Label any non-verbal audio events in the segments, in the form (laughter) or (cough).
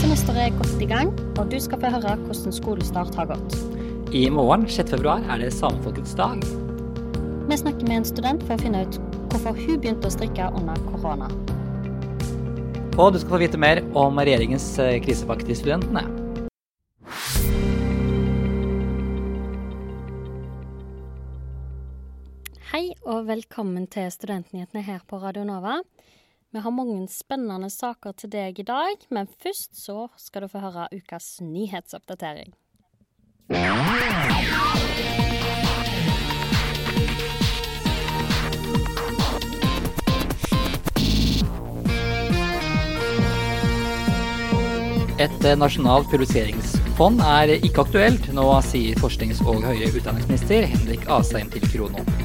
Semesteret er godt i gang, og du skal få høre hvordan skolestart har gått. I morgen 6. februar er det samefolkets dag. Vi snakker med en student for å finne ut hvorfor hun begynte å strikke under korona. Og du skal få vite mer om regjeringens eh, krisepakke til studentene. Hei og velkommen til Studentnyhetene her på Radio Nova. Vi har mange spennende saker til deg i dag, men først så skal du få høre ukas nyhetsoppdatering. Et nasjonalt publiseringsfond er ikke aktuelt, nå sier forsknings- og høyere utdanningsminister Henrik Asheim til Krono.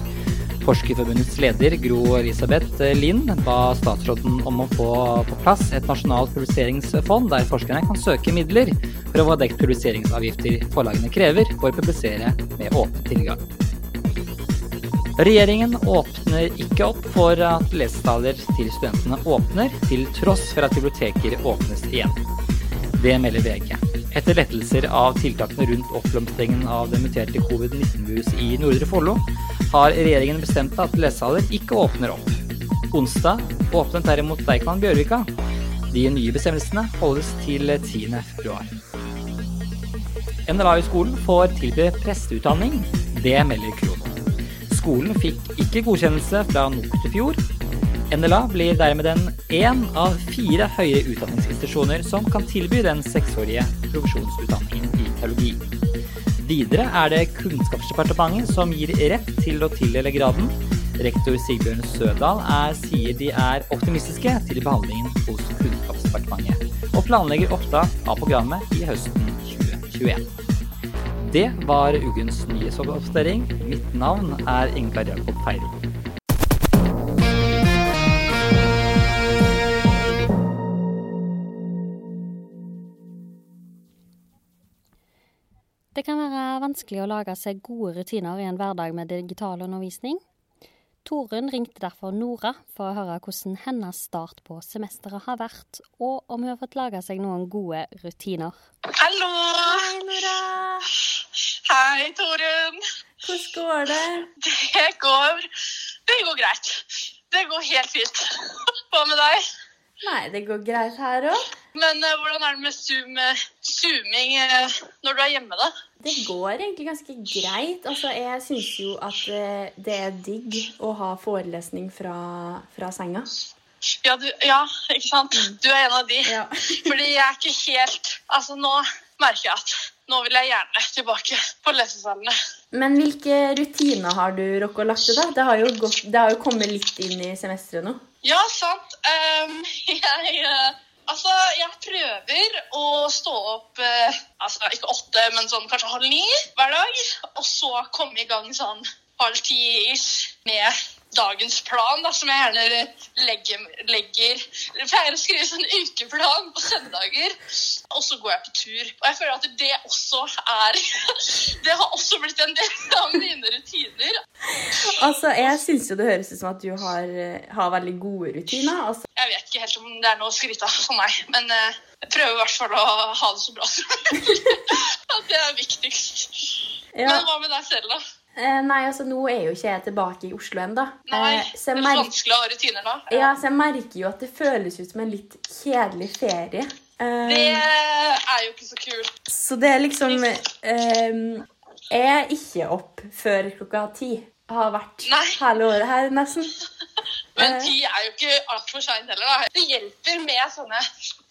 Forskerforbundets leder Gro Elisabeth Lind ba statsråden om å få på plass et nasjonalt publiseringsfond der forskerne kan søke midler for å få dekt publiseringsavgifter forlagene krever for å publisere med åpen tilgang. Regjeringen åpner ikke opp for at lesesaler til studentene åpner, til tross for at biblioteker åpnes igjen. Det melder VG. Etter lettelser av tiltakene rundt oppblomstringen av det muterte covid-19-virus i Nordre Follo, har regjeringen bestemt at lesesaler ikke åpner opp. Onsdag åpnet derimot Deichman Bjørvika. De nye bestemmelsene holdes til 10. februar. NLA i skolen får tilby presteutdanning. Det melder Krono. Skolen fikk ikke godkjennelse fra NOKUT i fjor. NLA blir dermed den én av fire høyere utdanningsinstitusjoner som kan tilby den seksårige profesjonsutdanningen i teologi. Videre er det Kunnskapsdepartementet som gir rett til å tildele graden. Rektor Sigbjørn Sødal er, sier de er optimistiske til behandlingen hos Kunnskapsdepartementet, og planlegger opptak av programmet i høsten 2021. Det var ukens nyhetsoppdatering. Mitt navn er Ingar Jakob Feiro. Det kan være vanskelig å lage seg gode rutiner i en hverdag med digital undervisning. Torunn ringte derfor Nora for å høre hvordan hennes start på semesteret har vært, og om hun har fått laga seg noen gode rutiner. Hallo! Hei, Nora. Hei, Torunn. Hvordan går det? Det går, det går greit. Det går helt fint. Hva med deg? Nei, det går greit her òg. Men uh, hvordan er det med zoom, eh, zooming uh, når du er hjemme, da? Det går egentlig ganske greit. Altså, jeg syns jo at uh, det er digg å ha forelesning fra, fra senga. Ja, du, ja, ikke sant? Du er en av de. Ja. (laughs) (laughs) Fordi jeg er ikke helt Altså, nå merker jeg at nå vil jeg gjerne tilbake på lesesalene. Men hvilke rutiner har du Rocco, lagt til deg? Det har jo, gått, det har jo kommet litt inn i semesteret nå. Ja, sant. Um, (laughs) jeg eh, Altså, jeg prøver å stå opp eh, altså ikke åtte, men sånn kanskje halv ni hver dag. Og så komme i gang sånn halv ti-ish med dagens plan, da, som jeg gjerne legger, legger Jeg pleier å skrive sånn ukeplan på søndager, og så går jeg på tur. Og jeg føler at det også er (laughs) Det har også blitt en del av mine rutiner. Altså, Jeg syns jo det høres ut som at du har, eh, har veldig gode rutiner. Altså, Jeg vet ikke helt om det er noe å skryte av for meg, men uh, jeg prøver i hvert fall å ha det så bra som mulig. (laughs) At det er viktigst. ja. Men hva med deg selv, da? Eh, nei, altså nå er jo ikke jeg tilbake i Oslo ennå. Eh, så, det jeg merker- vanskelig å ha rutiner da. ja, så jeg merker jo at det føles ut som en litt kjedelig ferie. Eh, Det er jo ikke så kult. Så det er liksom eh, er ikke opp før klokka ti. Har vært Nei. hele året her, nesten. (laughs) Men Eh. ti er jo ikke altfor seint heller. da. Det hjelper med sånne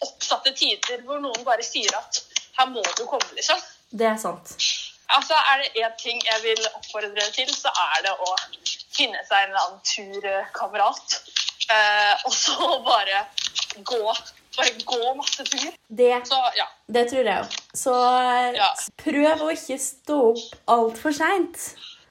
oppsatte tider hvor noen bare sier at her må du komme, liksom. Det er sant. Altså, Er det én ting jeg vil oppfordre til, så er det å finne seg en eller annen turkamerat. Eh, og så (laughs) bare gå. Bare gå masse tur. Det, Så ja. det tror jeg òg. Så eh, Ja. prøv å ikke stå opp altfor seint.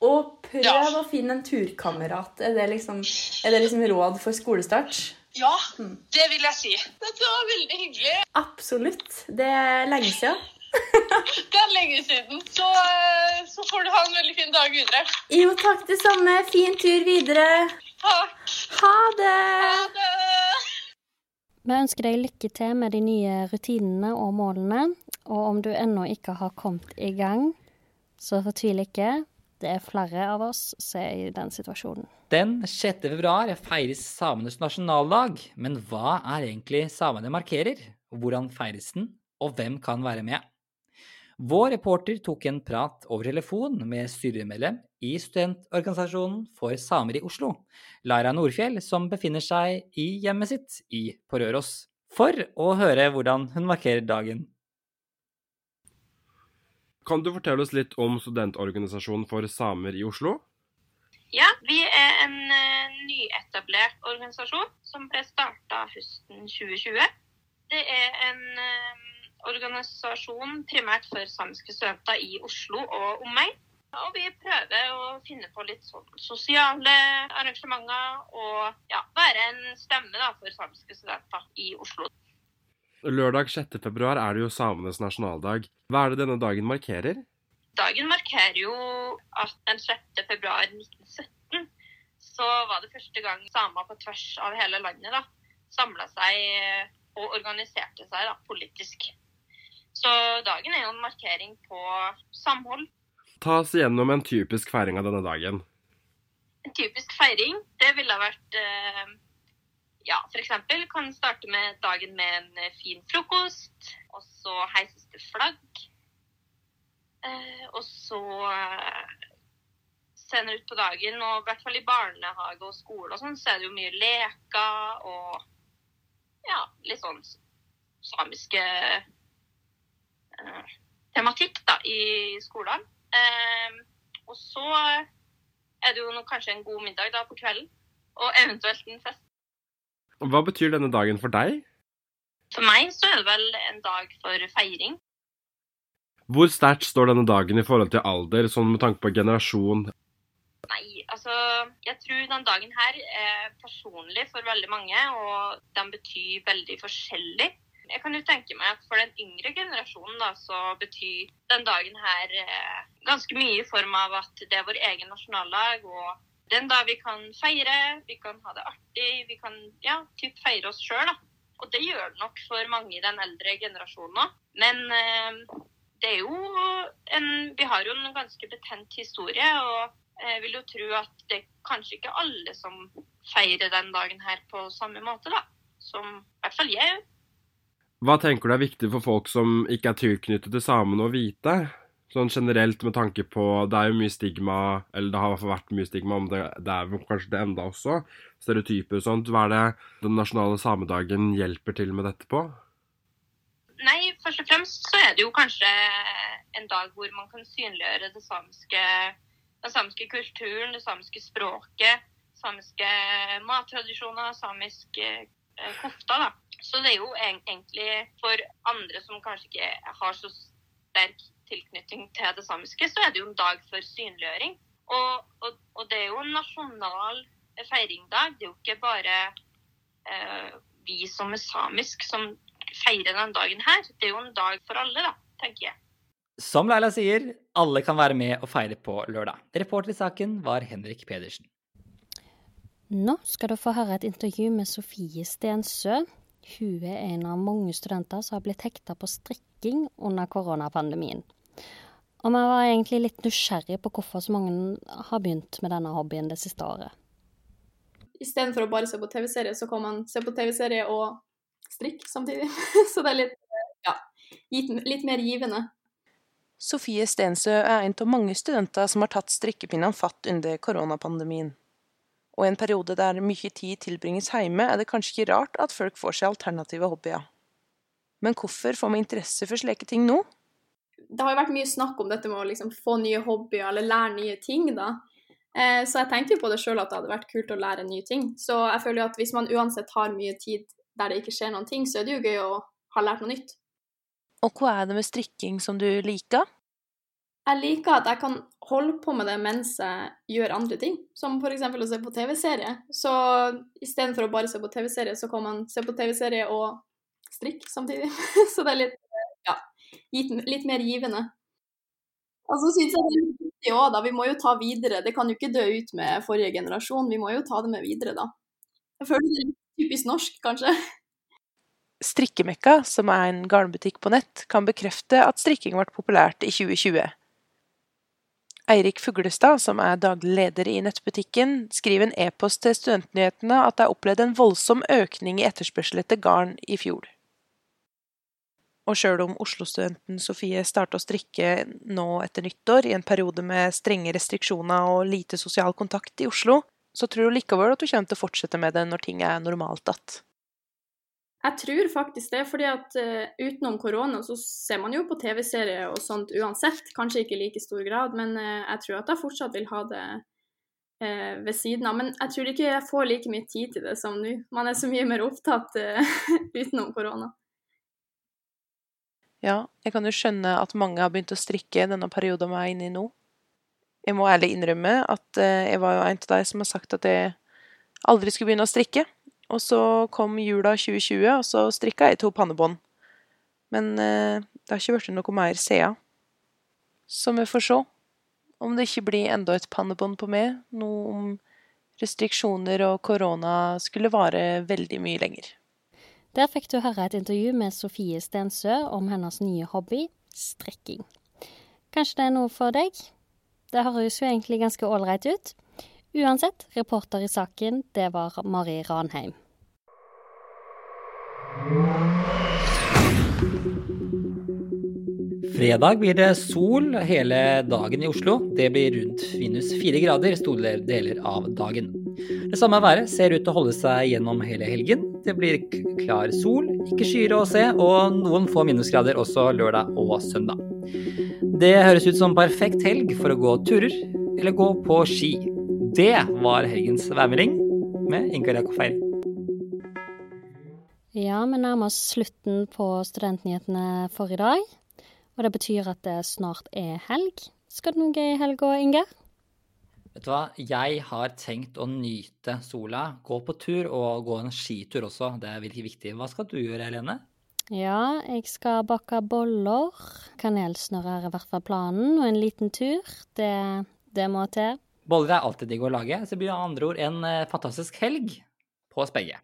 Og prøv Ja. å finne en turkamerat. Er det, liksom, er det liksom råd for skolestart? Ja, det vil jeg si. Dette var veldig hyggelig. Absolutt. Det er lenge siden. (laughs) Det er lenge siden. Så, eh, så får du ha en veldig fin dag videre. Jo, takk det samme. Fin tur videre. Takk. Ha det! Ha det. Vi ønsker deg lykke til med de nye rutinene og målene. Og om du ennå ikke har kommet i gang, så fortvil ikke. Det er flere av oss som er i den situasjonen. Den 6. februar feires samenes nasjonaldag, men hva er egentlig samene markerer? Hvordan feires den, og hvem kan være med? Vår reporter tok en prat over telefon med styremedlem i studentorganisasjonen for samer i Oslo, Lara Nordfjell, som befinner seg i hjemmet sitt i på Røros, for å høre hvordan hun markerer dagen. Kan du fortelle oss litt om studentorganisasjonen for samer i Oslo? Ja, vi er en uh, nyetablert organisasjon som ble starta høsten 2020. Det er en uh, organisasjon primært for samiske studenter i Oslo og omegn. Og vi prøver å finne på litt sånn sosiale arrangementer og ja, være en stemme da, for samiske studenter i Oslo. Lørdag 6. februar er det jo samenes nasjonaldag. Hva er det denne dagen markerer? Dagen markerer jo at den 6. februar 1917 så var det første gang samer på tvers av hele landet da, samla seg og organiserte seg da, politisk. Så dagen er jo en markering på samhold. Ta oss gjennom en typisk feiring av denne dagen. En typisk feiring, det ville vært eh, Ja, f.eks. kan starte med dagen med en eh, fin frokost. Og så heises det flagg. Eh, og så senere ut på dagen, og i hvert fall i barnehage og skole og sånn, så er det jo mye leker og ja, litt sånn samiske eh, tematikk da, i skolen. Eh, og så er det jo kanskje en god middag da på kvelden, og eventuelt en fest. Hva betyr denne dagen for deg? For meg så er det vel en dag for feiring. Hvor sterkt står denne dagen i forhold til alder, sånn med tanke på generasjon? Nei, altså Jeg tror den dagen her er personlig for veldig mange, og den betyr veldig forskjellig. Jeg kan jo tenke meg at for den yngre generasjonen da, så betyr den dagen her eh, ganske mye i form av at det er vår egen nasjonaldag. og den da vi kan feire, vi kan ha det artig, vi kan ja, typ feire oss sjøl. Og det gjør det nok for mange i den eldre generasjonen òg. Men eh, det er jo en Vi har jo en ganske betent historie, og jeg vil jo tro at det er kanskje ikke alle som feirer den dagen her på samme måte, da. Som i hvert fall jeg. Hva tenker du er viktig for folk som ikke er tilknyttet til samene å vite? Sånn generelt med tanke på Det er jo mye stigma, eller det har i hvert fall vært mye stigma, om det, det er kanskje det enda også. Stereotyper og sånt. Hva er det den nasjonale samedagen hjelper til med dette på? Nei, først og fremst så er det jo kanskje en dag hvor man kan synliggjøre det samiske, den samiske kulturen, det samiske språket, samiske mattradisjoner, samisk eh, kofta. da. Så det er jo egentlig for andre som kanskje ikke har så sterk tilknytning til det samiske, så er det jo en dag for synliggjøring. Og, og, og det er jo en nasjonal feiringdag. Det er jo ikke bare eh, vi som er samisk som feirer den dagen her. Det er jo en dag for alle, da, tenker jeg. Som Leila sier, alle kan være med og feire på lørdag. Reporter i saken var Henrik Pedersen. Nå skal du få høre et intervju med Sofie Stensø. Hun er en av mange studenter som har blitt hekta på strikking under koronapandemien. Og vi var egentlig litt nysgjerrige på hvorfor så mange har begynt med denne hobbyen det siste året. Istedenfor å bare se på TV-serie, så kan man se på TV-serie og strikke samtidig. (laughs) så det er litt, ja, litt mer givende. Sofie Stensø er en av mange studenter som har tatt strikkepinnene fatt under koronapandemien. Og i en periode der mye tid tilbringes hjemme, er det kanskje ikke rart at folk får seg alternative hobbyer. Men hvorfor får vi interesse for slike ting nå? Det har jo vært mye snakk om dette med å liksom få nye hobbyer eller lære nye ting, da. Eh, så jeg tenkte jo på det sjøl at det hadde vært kult å lære nye ting. Så jeg føler jo at hvis man uansett har mye tid der det ikke skjer noen ting, så er det jo gøy å ha lært noe nytt. Og hva er det med strikking som du liker? Jeg liker at jeg kan holde på med det mens jeg gjør andre ting, som f.eks. å se på TV-serie. Så istedenfor å bare se på TV-serie, så kan man se på TV-serie og strikke samtidig. (laughs) så det er litt ja, litt mer givende. Og så syns jeg det er viktig òg, da. Vi må jo ta videre. Det kan jo ikke dø ut med forrige generasjon. Vi må jo ta det med videre, da. Jeg føler det er litt typisk norsk, kanskje. Strikkemekka, som er en garnbutikk på nett, kan bekrefte at strikking ble populært i 2020. Eirik Fuglestad, som er daglig leder i nettbutikken, skriver en e-post til Studentnyhetene at det er opplevd en voldsom økning i etterspørsel etter garn i fjor. Og sjøl om Oslo-studenten Sofie starta å strikke nå etter nyttår, i en periode med strenge restriksjoner og lite sosial kontakt i Oslo, så tror hun likevel at hun kommer til å fortsette med det når ting er normalt igjen. Jeg tror faktisk det, fordi at uh, utenom korona så ser man jo på TV-serier og sånt uansett. Kanskje ikke i like stor grad, men uh, jeg tror at jeg fortsatt vil ha det uh, ved siden av. Men jeg tror ikke jeg får like mye tid til det som nå. Man er så mye mer opptatt (laughs) utenom korona. Ja, jeg kan jo skjønne at mange har begynt å strikke denne perioden vi er inne i nå. Jeg må ærlig innrømme at jeg var jo en av de som har sagt at jeg aldri skulle begynne å strikke. Og så kom jula 2020, og så strikka jeg to pannebånd. Men eh, det har ikke blitt noe mer siden. Så vi får se om det ikke blir enda et pannebånd på meg, nå om restriksjoner og korona skulle vare veldig mye lenger. Der fikk du høre et intervju med Sofie Stensø om hennes nye hobby, strikking. Kanskje det er noe for deg? Det høres jo egentlig ganske ålreit ut. Uansett, reporter i saken, det var Mari Ranheim. Fredag blir det sol hele dagen i Oslo. Det blir rundt minus fire grader store deler av dagen. Det samme været ser ut til å holde seg gjennom hele helgen. Det blir klar sol, ikke skyer å se, og noen få minusgrader også lørdag og søndag. Det høres ut som perfekt helg for å gå turer eller gå på ski. Det var helgens værmelding med Ingar Jakobfeir. Ja, vi nærmer oss slutten på Studentnyhetene for i dag. Og det betyr at det snart er helg. Skal du noe gøy i helga, Ingar? Vet du hva, jeg har tenkt å nyte sola. Gå på tur og gå en skitur også. Det er virkelig viktig. Hva skal du gjøre, Helene? Ja, jeg skal bake boller. Kanelsnurrer er i hvert fall planen. Og en liten tur. Det, det må til. Boller er alltid digg å lage. Så det blir med andre ord en eh, fantastisk helg på oss begge.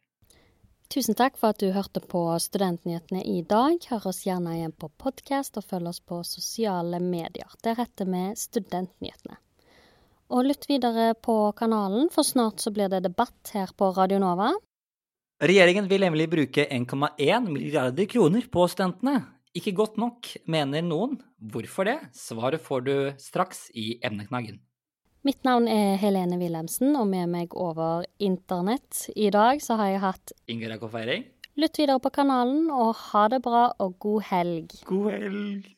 Tusen takk for at du hørte på Studentnyhetene i dag. Hør oss gjerne igjen på podkast, og følg oss på sosiale medier. Der heter vi Studentnyhetene. Og lytt videre på kanalen, for snart så blir det debatt her på Radio Nova. Regjeringen vil nemlig bruke 1,1 milliarder kroner på studentene. Ikke godt nok, mener noen. Hvorfor det? Svaret får du straks i emneknaggen. Mitt navn er Helene Wilhelmsen, og med meg over internett i dag så har jeg hatt Ingrid Jakob Feiring. Lytt videre på kanalen, og ha det bra og god helg. God helg.